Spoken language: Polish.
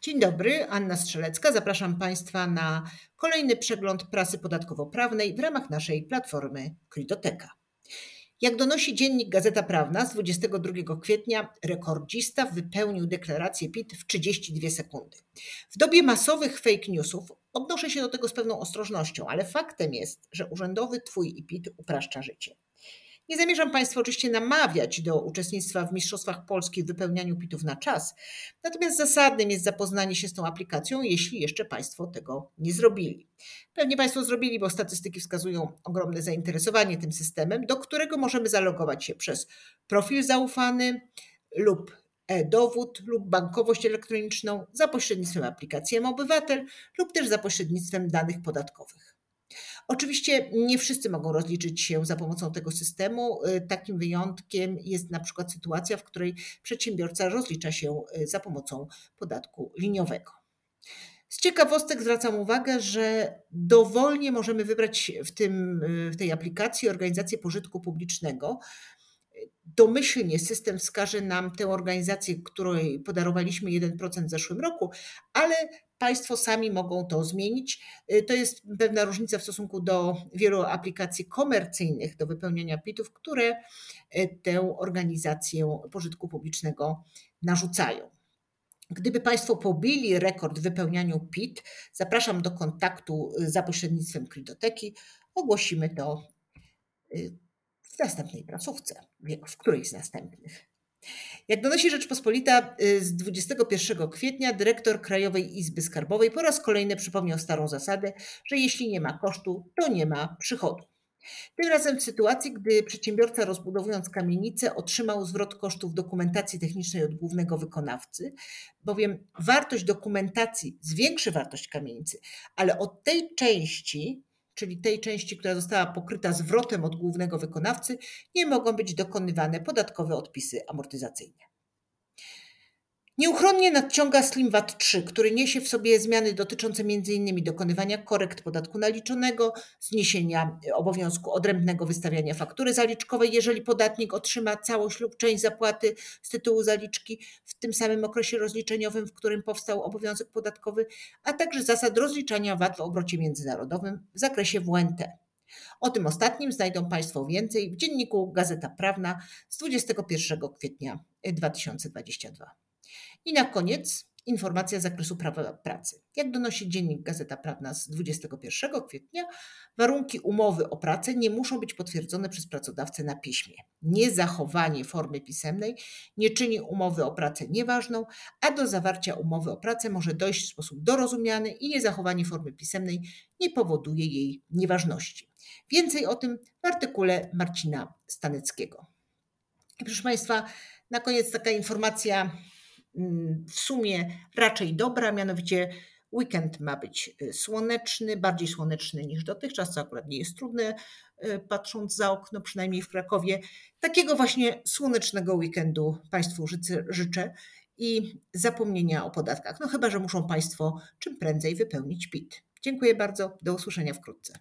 Dzień dobry, Anna Strzelecka. Zapraszam Państwa na kolejny przegląd prasy podatkowo-prawnej w ramach naszej platformy Krytoteka. Jak donosi dziennik Gazeta Prawna z 22 kwietnia, rekordzista wypełnił deklarację PIT w 32 sekundy. W dobie masowych fake newsów odnoszę się do tego z pewną ostrożnością, ale faktem jest, że urzędowy Twój i PIT upraszcza życie. Nie zamierzam Państwa oczywiście namawiać do uczestnictwa w Mistrzostwach Polski w wypełnianiu pitów na czas, natomiast zasadnym jest zapoznanie się z tą aplikacją, jeśli jeszcze Państwo tego nie zrobili. Pewnie Państwo zrobili, bo statystyki wskazują ogromne zainteresowanie tym systemem, do którego możemy zalogować się przez profil zaufany lub e-dowód lub bankowość elektroniczną za pośrednictwem aplikacji M-Obywatel lub też za pośrednictwem danych podatkowych. Oczywiście nie wszyscy mogą rozliczyć się za pomocą tego systemu. Y, takim wyjątkiem jest na przykład sytuacja, w której przedsiębiorca rozlicza się y, za pomocą podatku liniowego. Z ciekawostek zwracam uwagę, że dowolnie możemy wybrać w, tym, y, w tej aplikacji organizację pożytku publicznego. Domyślnie system wskaże nam tę organizację, której podarowaliśmy 1% w zeszłym roku, ale Państwo sami mogą to zmienić. Y, to jest pewna różnica w stosunku do wielu aplikacji komercyjnych do wypełniania PIT-ów, które y, tę organizację pożytku publicznego narzucają. Gdyby Państwo pobili rekord w wypełnianiu PIT, zapraszam do kontaktu y, za pośrednictwem Krytoteki. Ogłosimy to w następnej prasówce, w którejś z następnych. Jak donosi Rzeczpospolita y, z 21 kwietnia, dyrektor Krajowej Izby Skarbowej po raz kolejny przypomniał starą zasadę, że jeśli nie ma kosztu, to nie ma przychodu. Tym razem w sytuacji, gdy przedsiębiorca rozbudowując kamienicę otrzymał zwrot kosztów dokumentacji technicznej od głównego wykonawcy, bowiem wartość dokumentacji zwiększy wartość kamienicy, ale od tej części czyli tej części, która została pokryta zwrotem od głównego wykonawcy, nie mogą być dokonywane podatkowe odpisy amortyzacyjne. Nieuchronnie nadciąga Slim VAT 3, który niesie w sobie zmiany dotyczące m.in. dokonywania korekt podatku naliczonego, zniesienia obowiązku odrębnego wystawiania faktury zaliczkowej, jeżeli podatnik otrzyma całość lub część zapłaty z tytułu zaliczki w tym samym okresie rozliczeniowym, w którym powstał obowiązek podatkowy, a także zasad rozliczania VAT w obrocie międzynarodowym w zakresie WNT. O tym ostatnim znajdą Państwo więcej w dzienniku Gazeta Prawna z 21 kwietnia 2022. I na koniec informacja z zakresu prawa pracy. Jak donosi dziennik Gazeta Prawna z 21 kwietnia, warunki umowy o pracę nie muszą być potwierdzone przez pracodawcę na piśmie. Niezachowanie formy pisemnej nie czyni umowy o pracę nieważną, a do zawarcia umowy o pracę może dojść w sposób dorozumiany i niezachowanie formy pisemnej nie powoduje jej nieważności. Więcej o tym w artykule Marcina Staneckiego. proszę Państwa, na koniec taka informacja w sumie raczej dobra, mianowicie weekend ma być y, słoneczny, bardziej słoneczny niż dotychczas, co akurat nie jest trudne, y, patrząc za okno, przynajmniej w Krakowie. Takiego właśnie słonecznego weekendu Państwu życzę i zapomnienia o podatkach. No chyba, że muszą Państwo czym prędzej wypełnić PIT. Dziękuję bardzo, do usłyszenia wkrótce.